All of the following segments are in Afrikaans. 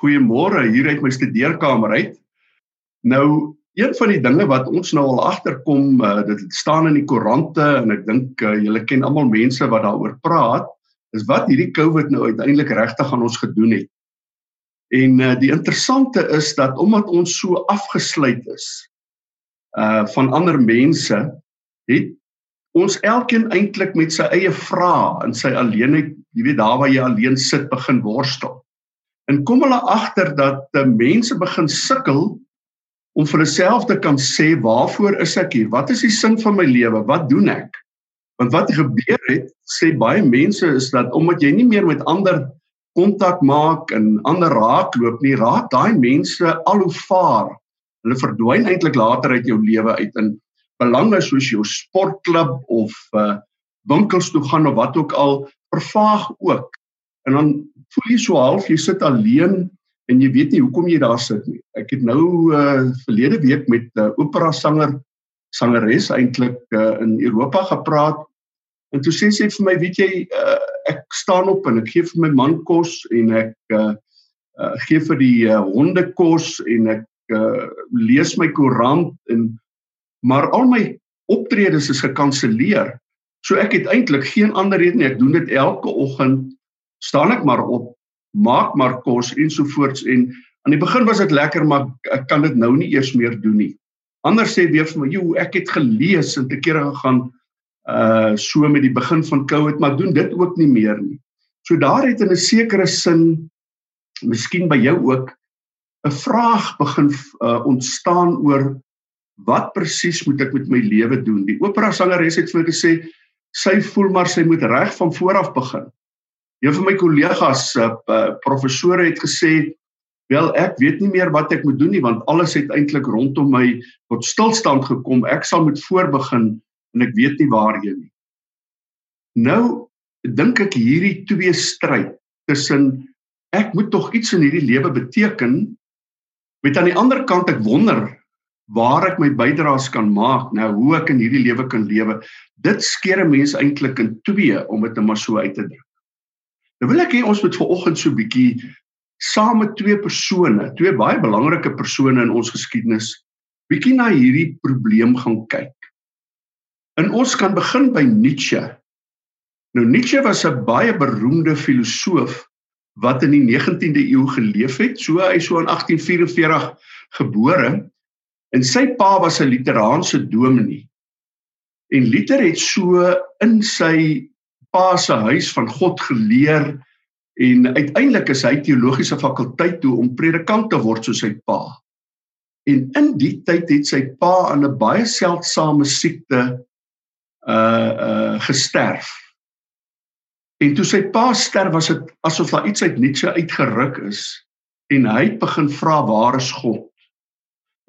Goeiemôre hier uit my studeerkamer uit. Nou, een van die dinge wat ons nou al agterkom, uh, dit staan in die koerante en ek dink uh, julle ken almal mense wat daaroor praat, is wat hierdie COVID nou uiteindelik regtig aan ons gedoen het. En uh, die interessante is dat omdat ons so afgesluit is uh van ander mense, het ons elkeen eintlik met sy eie vrae in sy alleenheid, jy weet daar waar jy alleen sit begin worstel. En kom hulle agter dat uh, mense begin sukkel om vir hulself te kan sê waarvoor is ek hier? Wat is die sin van my lewe? Wat doen ek? Want wat gebeur het, sê baie mense is dat omdat jy nie meer met ander kontak maak en ander raakloop nie, raak daai mense al hoe vaar. Hulle verdwyn eintlik later uit jou lewe uit in belange soos jou sportklub of uh winkels toe gaan of wat ook al vervaag ook. En dan voel jy so half jy sit alleen en jy weet nie hoekom jy daar sit nie. Ek het nou uh verlede week met 'n uh, opera sanger sangeres eintlik uh, in Europa gepraat en toe sê sy vir my, weet jy, uh, ek staan op en ek gee vir my man kos en ek uh, uh gee vir die uh, honde kos en ek uh lees my koerant en maar al my optredes is gekanselleer. So ek het eintlik geen ander rede nie. Ek doen dit elke oggend. Staan ek maar op, maak maar kos ensovoorts en aan die begin was dit lekker maar ek kan dit nou nie eers meer doen nie. Anders sê weer vir my, "Jo, ek het gelees en te kere gegaan uh so met die begin van COVID, maar doen dit ook nie meer nie. So daar het in 'n sekere sin miskien by jou ook 'n vraag begin uh ontstaan oor wat presies moet ek met my lewe doen? Die opera sangeres het vir gesê sy voel maar sy moet reg van voor af begin. Een van my kollegas, uh, uh professore het gesê, "Wel, ek weet nie meer wat ek moet doen nie want alles het eintlik rondom my tot stilstand gekom. Ek sal moet voorbegin en ek weet nie waarheen nie. Nou dink ek hierdie twee stryd tussen ek moet tog iets in hierdie lewe beteken met aan die ander kant ek wonder waar ek my bydraes kan maak nou hoe ek in hierdie lewe kan lewe dit skeer 'n mens eintlik in twee om dit net maar so uit te druk. Nou wil ek hê ons moet vanoggend so 'n bietjie saam met twee persone, twee baie belangrike persone in ons geskiedenis bietjie na hierdie probleem gaan kyk. En ons kan begin by Nietzsche. Nou Nietzsche was 'n baie beroemde filosoof wat in die 19de eeu geleef het. So hy so in 1844 gebore en sy pa was 'n literaanse dominee. En Luther het so in sy pa se huis van God geleer en uiteindelik is hy teologiese fakulteit toe om predikant te word soos sy pa. En in die tyd het sy pa aan 'n baie seldsame siekte uh uh gesterf. En toe sy pa sterf was dit asof daar iets uit Nietzsche uitgeruk is en hy het begin vra waar is God?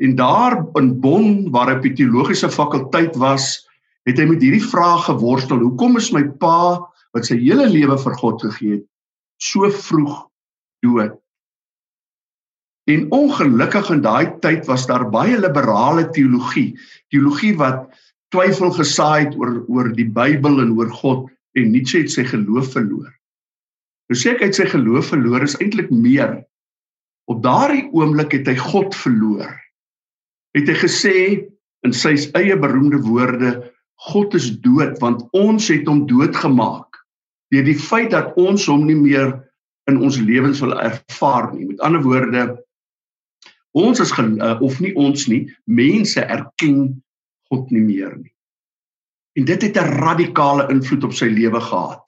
En daar in Bonn waar hy by teologiese fakulteit was, het hy met hierdie vraag geworstel: Hoekom is my pa wat sy hele lewe vir God gegee het, so vroeg dood? En ongelukkig in daai tyd was daar baie liberale teologie, teologie wat twyfel gesaai het oor oor die Bybel en oor God en Nietzsche het sy geloof verloor. Nou sê ek uit sy geloof verloor is eintlik meer. Op daardie oomblik het hy God verloor. Het hy gesê in sy eie beroemde woorde God is dood want ons het hom doodgemaak deur die feit dat ons hom nie meer in ons lewens wil ervaar nie. Met ander woorde ons is uh, of nie ons nie mense erken God nie meer nie. En dit het 'n radikale invloed op sy lewe gehad.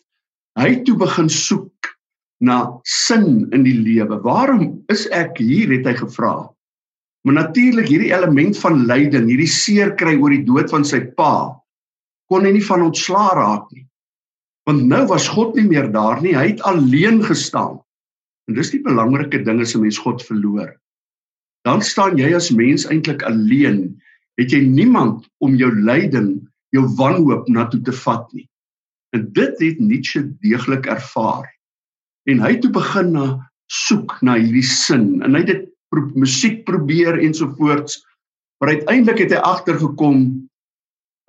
Hy het toe begin soek na sin in die lewe. Waarom is ek hier het hy gevra. Maar natuurlik hierdie element van lyding, hierdie seer kry oor die dood van sy pa, kon hy nie van ontslaa raak nie. Want nou was God nie meer daar nie, hy het alleen gestaan. En dis die belangrike ding as 'n mens God verloor. Dan staan jy as mens eintlik alleen het jy niemand om jou lyding, jou wanhoop na toe te vat nie. En dit het Nietzsche deeglik ervaar. En hy het toe begin na soek na hierdie sin en hy het dit pro musiek probeer ensovoorts. Maar uiteindelik het hy agtergekom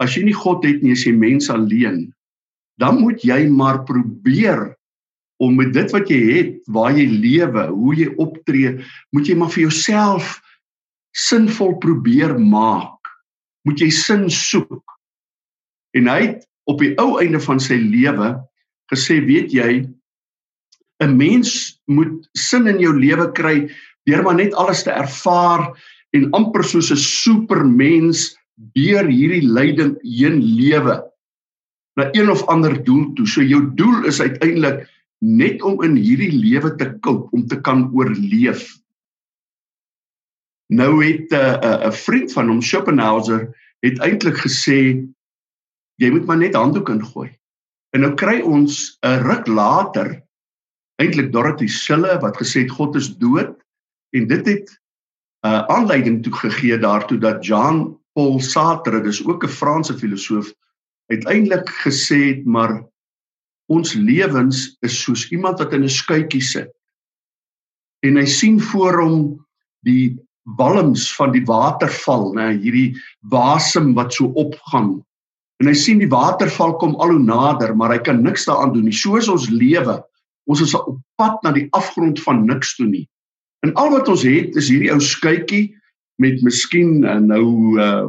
as jy nie God het nie, as jy mens alleen, dan moet jy maar probeer om met dit wat jy het, waar jy lewe, hoe jy optree, moet jy maar vir jouself sinvol probeer maak. Moet jy sin soek. En hy het op die ou einde van sy lewe gesê, weet jy, 'n mens moet sin in jou lewe kry deur maar net alles te ervaar en amper soos 'n supermens deur hierdie lyding heen lewe na een of ander doel toe. So jou doel is uiteindelik net om in hierdie lewe te koop, om te kan oorleef. Nou het 'n uh, 'n uh, vriend van hom Schopenhauer het eintlik gesê jy moet maar net handdoek ingooi. En nou kry ons 'n ruk later eintlik Dorothy Sille wat gesê het God is dood en dit het 'n uh, aanleiding toe gegee daartoe dat Jean Paul Sartre, dis ook 'n Franse filosoof, uiteindelik gesê het maar ons lewens is soos iemand wat in 'n skuitjie sit. En hy sien voor hom die walms van die waterval, nê, hierdie wasem wat so opgaan. En hy sien die waterval kom al hoe nader, maar hy kan niks daaraan doen nie. Soos ons lewe, ons is op pad na die afgrond van niks toe nie. En al wat ons het is hierdie ou skuitjie met miskien uh, nou uh,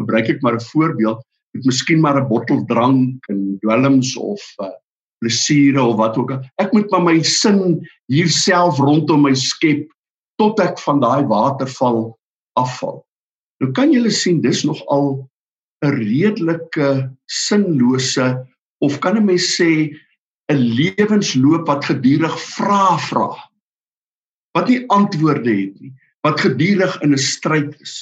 gebruik ek maar 'n voorbeeld met miskien maar 'n bottel drank en dwelms of uh, plesiere of wat ook al. Ek moet maar my sin hier self rondom my skep tot ek van daai waterval afval. Nou kan julle sien dis nog al 'n redelike sinlose of kan 'n mens sê 'n lewensloop wat gedurig vra vra wat nie antwoorde het nie wat gedurig in 'n stryd is.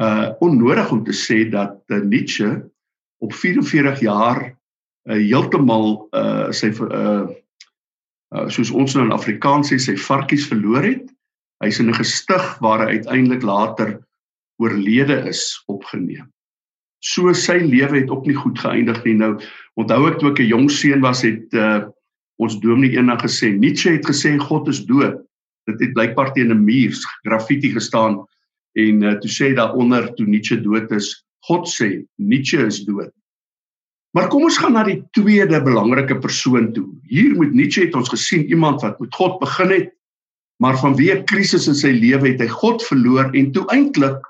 Uh onnodig om te sê dat uh, Nietzsche op 44 jaar uh, heeltemal uh sy uh, uh soos ons nou in Afrikaans sê sy varkies verloor het. Hy's in 'n gestig waar hy uiteindelik later oorlede is opgeneem. So sy lewe het ook nie goed geëindig nie. Nou onthou ek toe ek 'n jong seun was het uh ons dominee eendag gesê Nietzsche het gesê God is dood dit het blykbaar teen 'n muur graffiti gestaan en uh, toe sê daaronder toe Nietzsche dood is, God sê Nietzsche is dood. Maar kom ons gaan na die tweede belangrike persoon toe. Hier met Nietzsche het ons gesien iemand wat met God begin het, maar vanweë krisis in sy lewe het hy God verloor en toe eintlik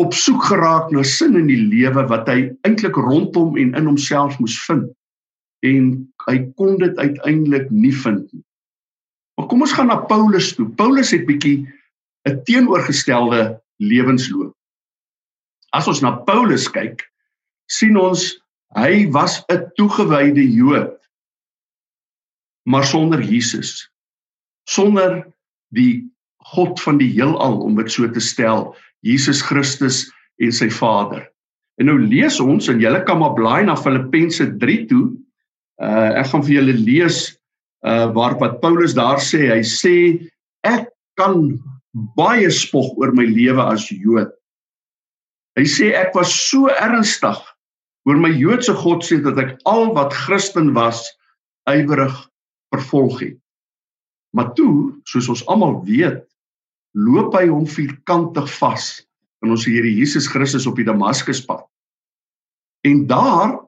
op soek geraak na sin in die lewe wat hy eintlik rondom en in homself moes vind. En hy kon dit uiteindelik nie vind nie. Maar kom ons gaan na Paulus toe. Paulus het bietjie 'n teenoorgestelde lewensloop. As ons na Paulus kyk, sien ons hy was 'n toegewyde Jood, maar sonder Jesus. Sonder die God van die heelal om dit so te stel, Jesus Christus en sy Vader. En nou lees ons en julle kan maar blaai na Filippense 3 toe. Uh ek gaan vir julle lees uh waar wat Paulus daar sê, hy sê ek kan baie spog oor my lewe as Jood. Hy sê ek was so ernstig oor my Joodse godsdienst dat ek al wat Christen was ywerig vervolg het. Maar toe, soos ons almal weet, loop hy hom vierkantig vas in ons Here Jesus Christus op die Damaskuspad. En daar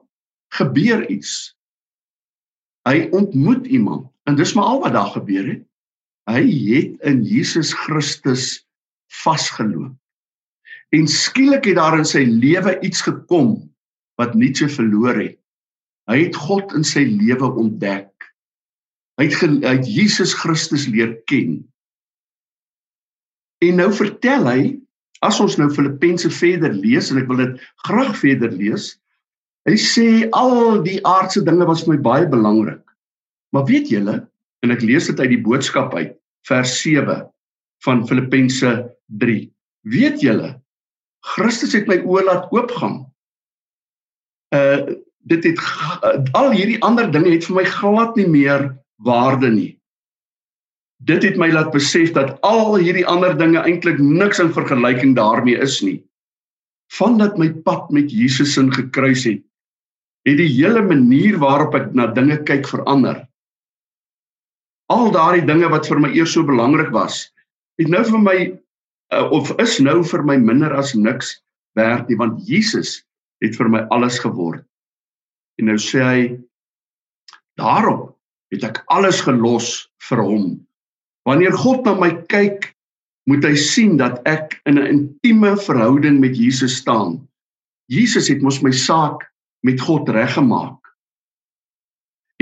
gebeur iets hy ontmoet iemand en dis maar al wat daar gebeur het. Hy het in Jesus Christus vasgeloop. En skielik het daar in sy lewe iets gekom wat nie se verloor het. Hy het God in sy lewe ontdek. Hy het, hy het Jesus Christus leer ken. En nou vertel hy as ons nou Filippense verder lees en ek wil dit graag verder lees, Hy sê al die aardse dinge was vir my baie belangrik. Maar weet julle, en ek lees dit uit die boodskap uit, vers 7 van Filippense 3. Weet julle, Christus het my oë laat oopgaan. Uh dit het uh, al hierdie ander dinge het vir my glad nie meer waarde nie. Dit het my laat besef dat al hierdie ander dinge eintlik niks in vergelyking daarmee is nie. Vandat my pad met Jesus in gekruis het, het die hele manier waarop ek na dinge kyk verander. Al daardie dinge wat vir my eers so belangrik was, het nou vir my uh, of is nou vir my minder as niks werd nie want Jesus het vir my alles geword. En nou sê hy Daarom het ek alles gelos vir hom. Wanneer God na my kyk, moet hy sien dat ek in 'n intieme verhouding met Jesus staan. Jesus het mos my saak met God reggemaak.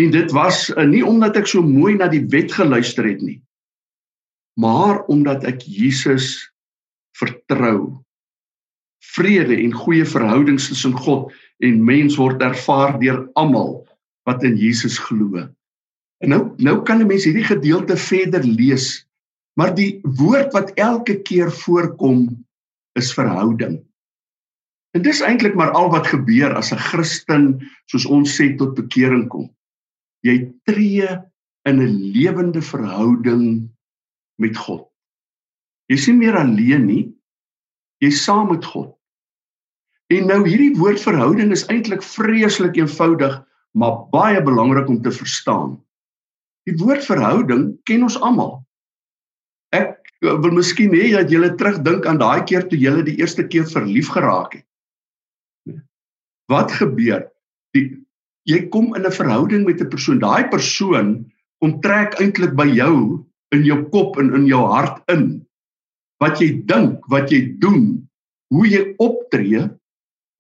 En dit was uh, nie omdat ek so mooi na die wet geluister het nie, maar omdat ek Jesus vertrou. Vrede en goeie verhoudings tussen God en mens word ervaar deur almal wat in Jesus glo. En nou nou kan 'n mens hierdie gedeelte verder lees, maar die woord wat elke keer voorkom is verhouding. En dis eintlik maar al wat gebeur as 'n Christen, soos ons sê tot bekering kom. Jy tree in 'n lewende verhouding met God. Jy sien meer alleen nie. Jy's saam met God. En nou hierdie woord verhouding is eintlik vreeslik eenvoudig, maar baie belangrik om te verstaan. Die woord verhouding ken ons almal. Ek eh, wil miskien hê dat julle terugdink aan daai keer toe julle die eerste keer verlief geraak het. Wat gebeur? Die jy kom in 'n verhouding met 'n persoon. Daai persoon onttrek eintlik by jou in jou kop en in jou hart in. Wat jy dink, wat jy doen, hoe jy optree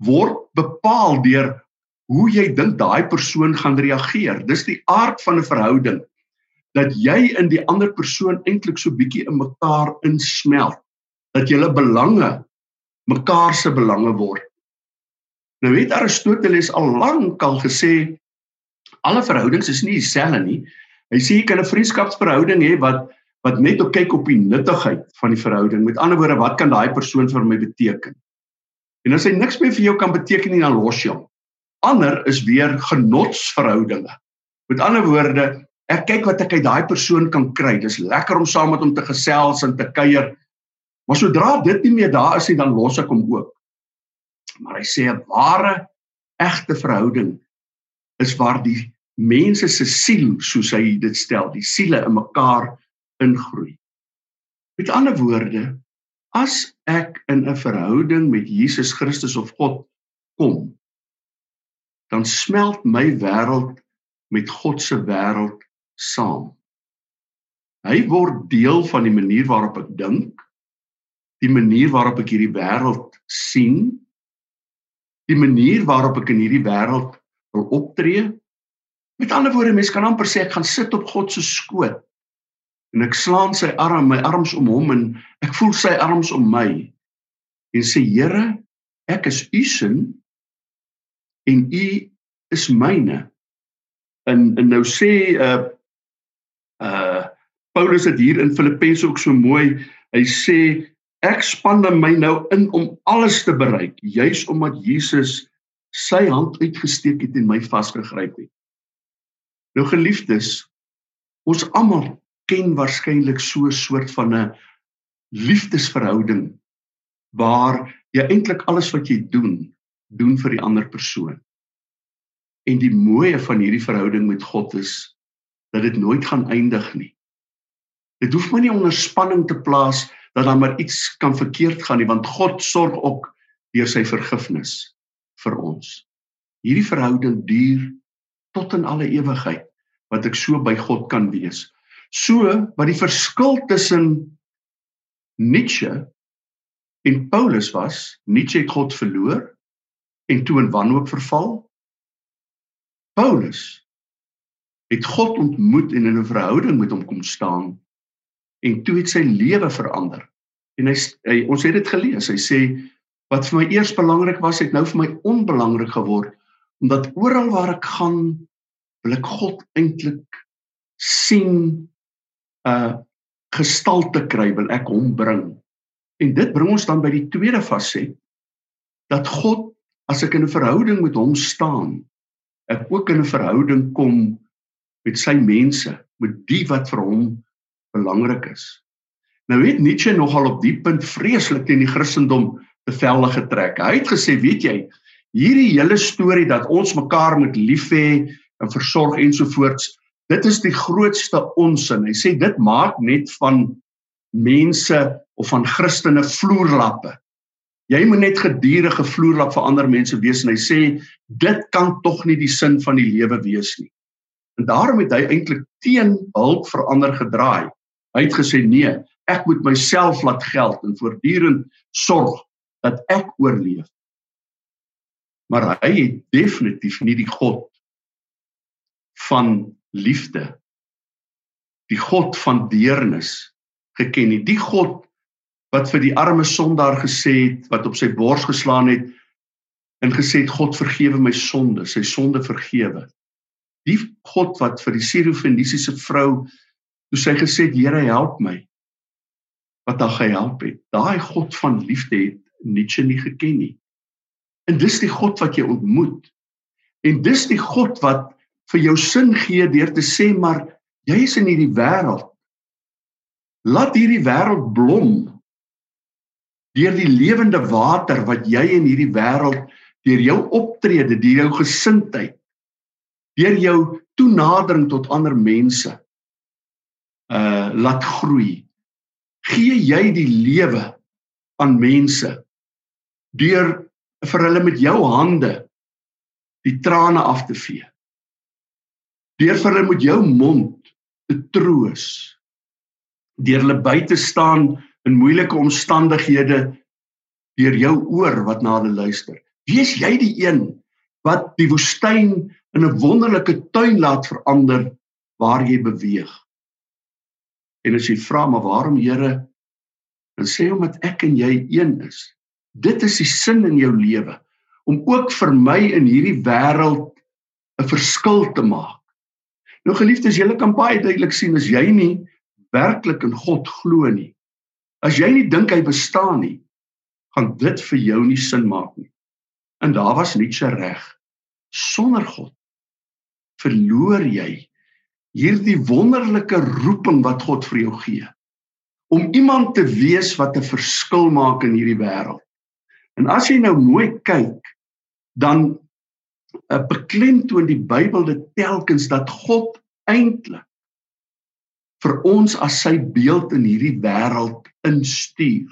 word bepaal deur hoe jy dink daai persoon gaan reageer. Dis die aard van 'n verhouding dat jy in die ander persoon eintlik so bietjie in mekaar insmelt dat julle belange mekaar se belange word. Nou het Aristoteles al lank al gesê alle verhoudings is nie dieselfde nie. Hy sê jy kan 'n vriendskapsverhouding hê wat wat net op kyk op die nuttigheid van die verhouding. Met ander woorde, wat kan daai persoon vir my beteken? En as hy niks meer vir jou kan beteken nie, dan los jy hom. Ander is weer genotsverhoudinge. Met ander woorde, Ek kyk wat ek uit daai persoon kan kry. Dis lekker om saam met hom te gesels en te kuier. Maar sodra dit nie meer daar is nie, dan los ek hom ook. Maar hy sê 'n ware egte verhouding is waar die mense se siel, soos hy dit stel, die siele in mekaar ingroei. Met ander woorde, as ek in 'n verhouding met Jesus Christus of God kom, dan smelt my wêreld met God se wêreld saam. Hy word deel van die manier waarop ek dink, die manier waarop ek hierdie wêreld sien, die manier waarop ek in hierdie wêreld wil optree. Met ander woorde, mens kan amper sê ek gaan sit op God se skoot en ek slaan sy arm, my arms om hom en ek voel sy arms om my en sê Here, ek is u sin en u is myne. En en nou sê uh Uh Paulus het hier in Filippense ook so mooi. Hy sê ek span my nou in om alles te bereik, juis omdat Jesus sy hand uitgesteek het en my vasgegryp het. Nou geliefdes, ons almal ken waarskynlik so 'n soort van 'n liefdesverhouding waar jy eintlik alles wat jy doen, doen vir die ander persoon. En die mooie van hierdie verhouding met God is dat dit nooit gaan eindig nie. Dit hoef my nie onder spanning te plaas dat daar maar iets kan verkeerd gaan nie want God sorg ook deur sy vergifnis vir ons. Hierdie verhouding duur tot in alle ewigheid wat ek so by God kan wees. So wat die verskil tussen Nietzsche en Paulus was, Nietzsche het God verloor en toe in wanhoop verval. Paulus het God ontmoet en in 'n verhouding met hom kom staan en toe het sy lewe verander. En hy, hy ons het dit gelees. Hy sê wat vir my eers belangrik was, het nou vir my onbelangrik geword omdat oral waar ek gaan wil ek God eintlik sien 'n uh, gestalte kry wil ek hom bring. En dit bring ons dan by die tweede faset dat God as ek in 'n verhouding met hom staan, ek ook in 'n verhouding kom met sy mense, met die wat vir hom belangrik is. Nou weet Nietzsche nogal op die punt vreeslik teen die Christendom te velde getrek. Hy het gesê, weet jy, hierdie hele storie dat ons mekaar moet lief hê en versorg ensovoorts, dit is die grootste onsin. Hy sê dit maak net van mense of van Christene vloerlappe. Jy moet net gedurende vloerlap vir ander mense wees en hy sê dit kan tog nie die sin van die lewe wees nie. En daarom het hy eintlik teen hulp vir ander gedraai. Hy het gesê nee, ek moet myself laat geld en voortdurend sorg dat ek oorleef. Maar hy het definitief nie die God van liefde die God van deernis geken nie. Die God wat vir die arme sondaar gesê het, wat op sy bors geslaan het en gesê het God vergewe my sonde, sy sonde vergewe. Die God wat vir die Sirofenisiese vrou toe sy gesê het Here help my wat haar gehelp het. Daai God van liefde het Nietzsche nie geken nie. En dis die God wat jy ontmoet. En dis die God wat vir jou sin gee deur te sê maar jy is in hierdie wêreld. Laat hierdie wêreld blom deur die lewende water wat jy in hierdie wêreld deur jou optrede, deur jou gesindheid, deur jou toenadering tot ander mense uh laat groei. Gee jy die lewe aan mense deur vir hulle met jou hande die trane af te vee. Deur vir hulle met jou mond te troos. Deur hulle by te staan in moeilike omstandighede deur jou oor wat na hulle luister. Wees jy die een wat die woestyn in 'n wonderlike tuin laat verander waar jy beweeg. En as jy vra maar waarom Here, dan sê omdat ek en jy een is. Dit is die sin in jou lewe om ook vir my in hierdie wêreld 'n verskil te maak. Nou geliefdes, julle kan baie duidelik sien as jy nie werklik in God glo nie, As jy nie dink hy bestaan nie, gaan dit vir jou nie sin maak nie. En daar was Nietzsche reg. Sonder God verloor jy hierdie wonderlike roeping wat God vir jou gee om iemand te wees wat 'n verskil maak in hierdie wêreld. En as jy nou mooi kyk, dan uh, beklemtoon die Bybel dit telkens dat God eintlik vir ons as sy beeld in hierdie wêreld instuur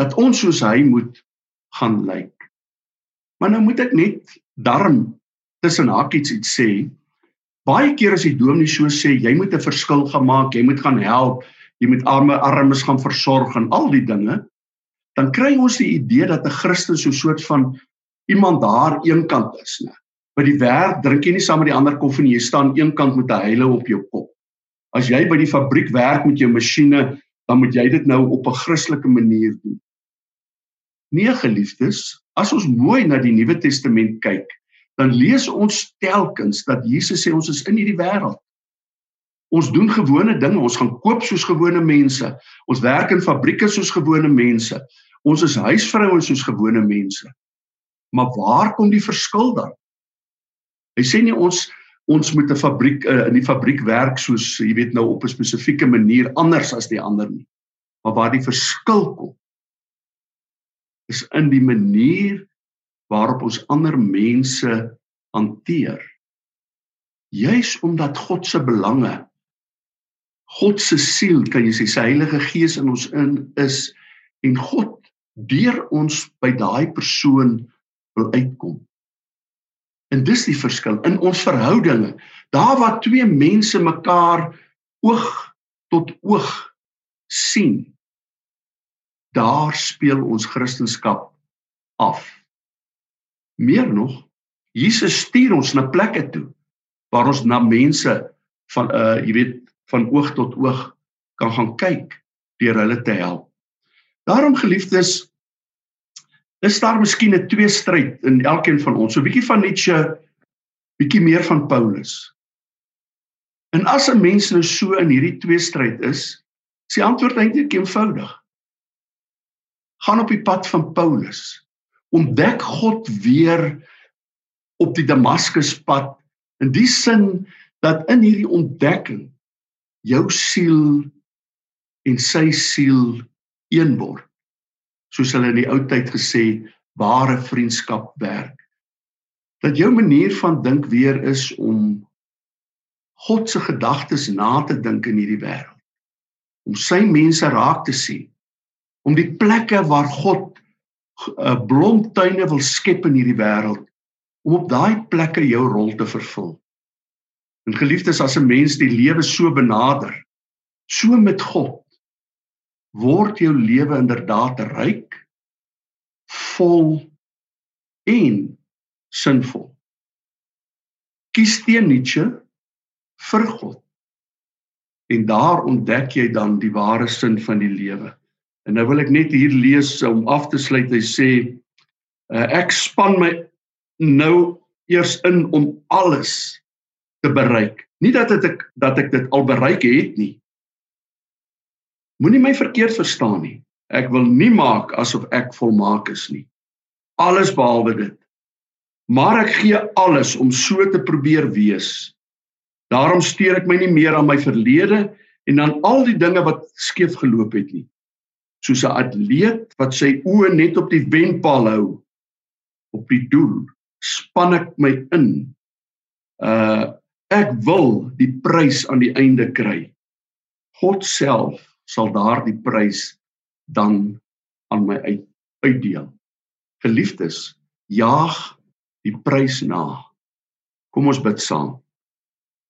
dat ons soos hy moet gaan lyk. Maar nou moet ek net darm tussen hakies iets sê. Baie keer as die dominee so sê jy moet 'n verskil gaan maak, jy moet gaan help, jy moet arme armes gaan versorg en al die dinge, dan kry ons die idee dat 'n Christen so 'n soort van iemand daar eenkant is, né? By die werk drink jy nie saam met die ander koffie nie, jy staan eenkant met 'n heile op jou kop. As jy by die fabriek werk met jou masjiene, dan moet jy dit nou op 'n Christelike manier doen. Nee geliefdes, as ons mooi na die Nuwe Testament kyk, dan lees ons telkens dat Jesus sê ons is in hierdie wêreld. Ons doen gewone dinge, ons gaan koop soos gewone mense. Ons werk in fabrieke soos gewone mense. Ons is huisvrouens soos gewone mense. Maar waar kom die verskil dan? Hy sê nie ons ons moet 'n fabriek uh, in die fabriek werk soos jy weet nou op 'n spesifieke manier anders as die ander nie. Maar waar die verskil kom is in die manier waarop ons ander mense hanteer. Juis omdat God se belange God se siel, kan jy sê, sy Heilige Gees in ons in is en God deur ons by daai persoon wil uitkom. En dis die verskil in ons verhoudinge. Daar waar twee mense mekaar oog tot oog sien, daar speel ons Christendom af. Meer nog, Jesus stuur ons na plekke toe waar ons na mense van uh jy weet van oog tot oog kan gaan kyk deur hulle te help. Daarom geliefdes, is daar miskien 'n twee stryd in elkeen van ons. So 'n bietjie van Nietzsche, bietjie meer van Paulus. En as 'n mens nou so in hierdie twee stryd is, is die antwoord eintlik eenvoudig. Gaan op die pad van Paulus. Ontdek God weer op die Damaskuspad in die sin dat in hierdie ontdekking jou siel en sy siel een word soos hulle in die ou tyd gesê ware vriendskap werk. Dat jou manier van dink weer is om God se gedagtes na te dink in hierdie wêreld. Om sy mense raak te sien. Om die plekke waar God uh, blomtuine wil skep in hierdie wêreld om op daai plekke jou rol te vervul. En geliefdes, as 'n mens die lewe so benader, so met God, word jou lewe inderdaad ryk, vol en sinvol. Kies teen Nietzsche vir God. En daar ontdek jy dan die ware sin van die lewe. En nou wil ek net hier lees om af te sluit. Hy sê uh, ek span my nou eers in om alles te bereik. Nie dat dit ek dat ek dit al bereik het nie. Moenie my verkeerd verstaan nie. Ek wil nie maak asof ek volmaak is nie. Alles behalwe dit. Maar ek gee alles om so te probeer wees. Daarom steur ek my nie meer aan my verlede en aan al die dinge wat skeef geloop het nie. Soos 'n atleet wat sy oë net op die wenpaal hou op die doel, span ek my in. Uh ek wil die prys aan die einde kry. God self sal daardie prys dan aan my uit, uitdeel. Geliefdes, jaag die prys na. Kom ons bid saam.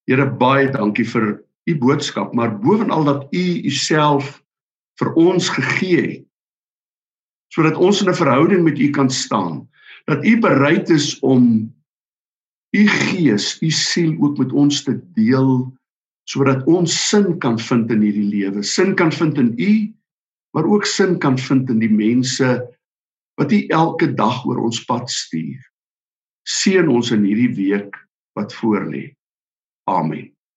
Here baie dankie vir u boodskap, maar bovenal dat u uself vir ons gegee het sodat ons in 'n verhouding met u kan staan. Dat u bereid is om u gees, u siel ook met ons te deel sodat ons sin kan vind in hierdie lewe. Sin kan vind in u, maar ook sin kan vind in die mense wat u elke dag oor ons pad stuur seën ons in hierdie week wat voorlê. Amen.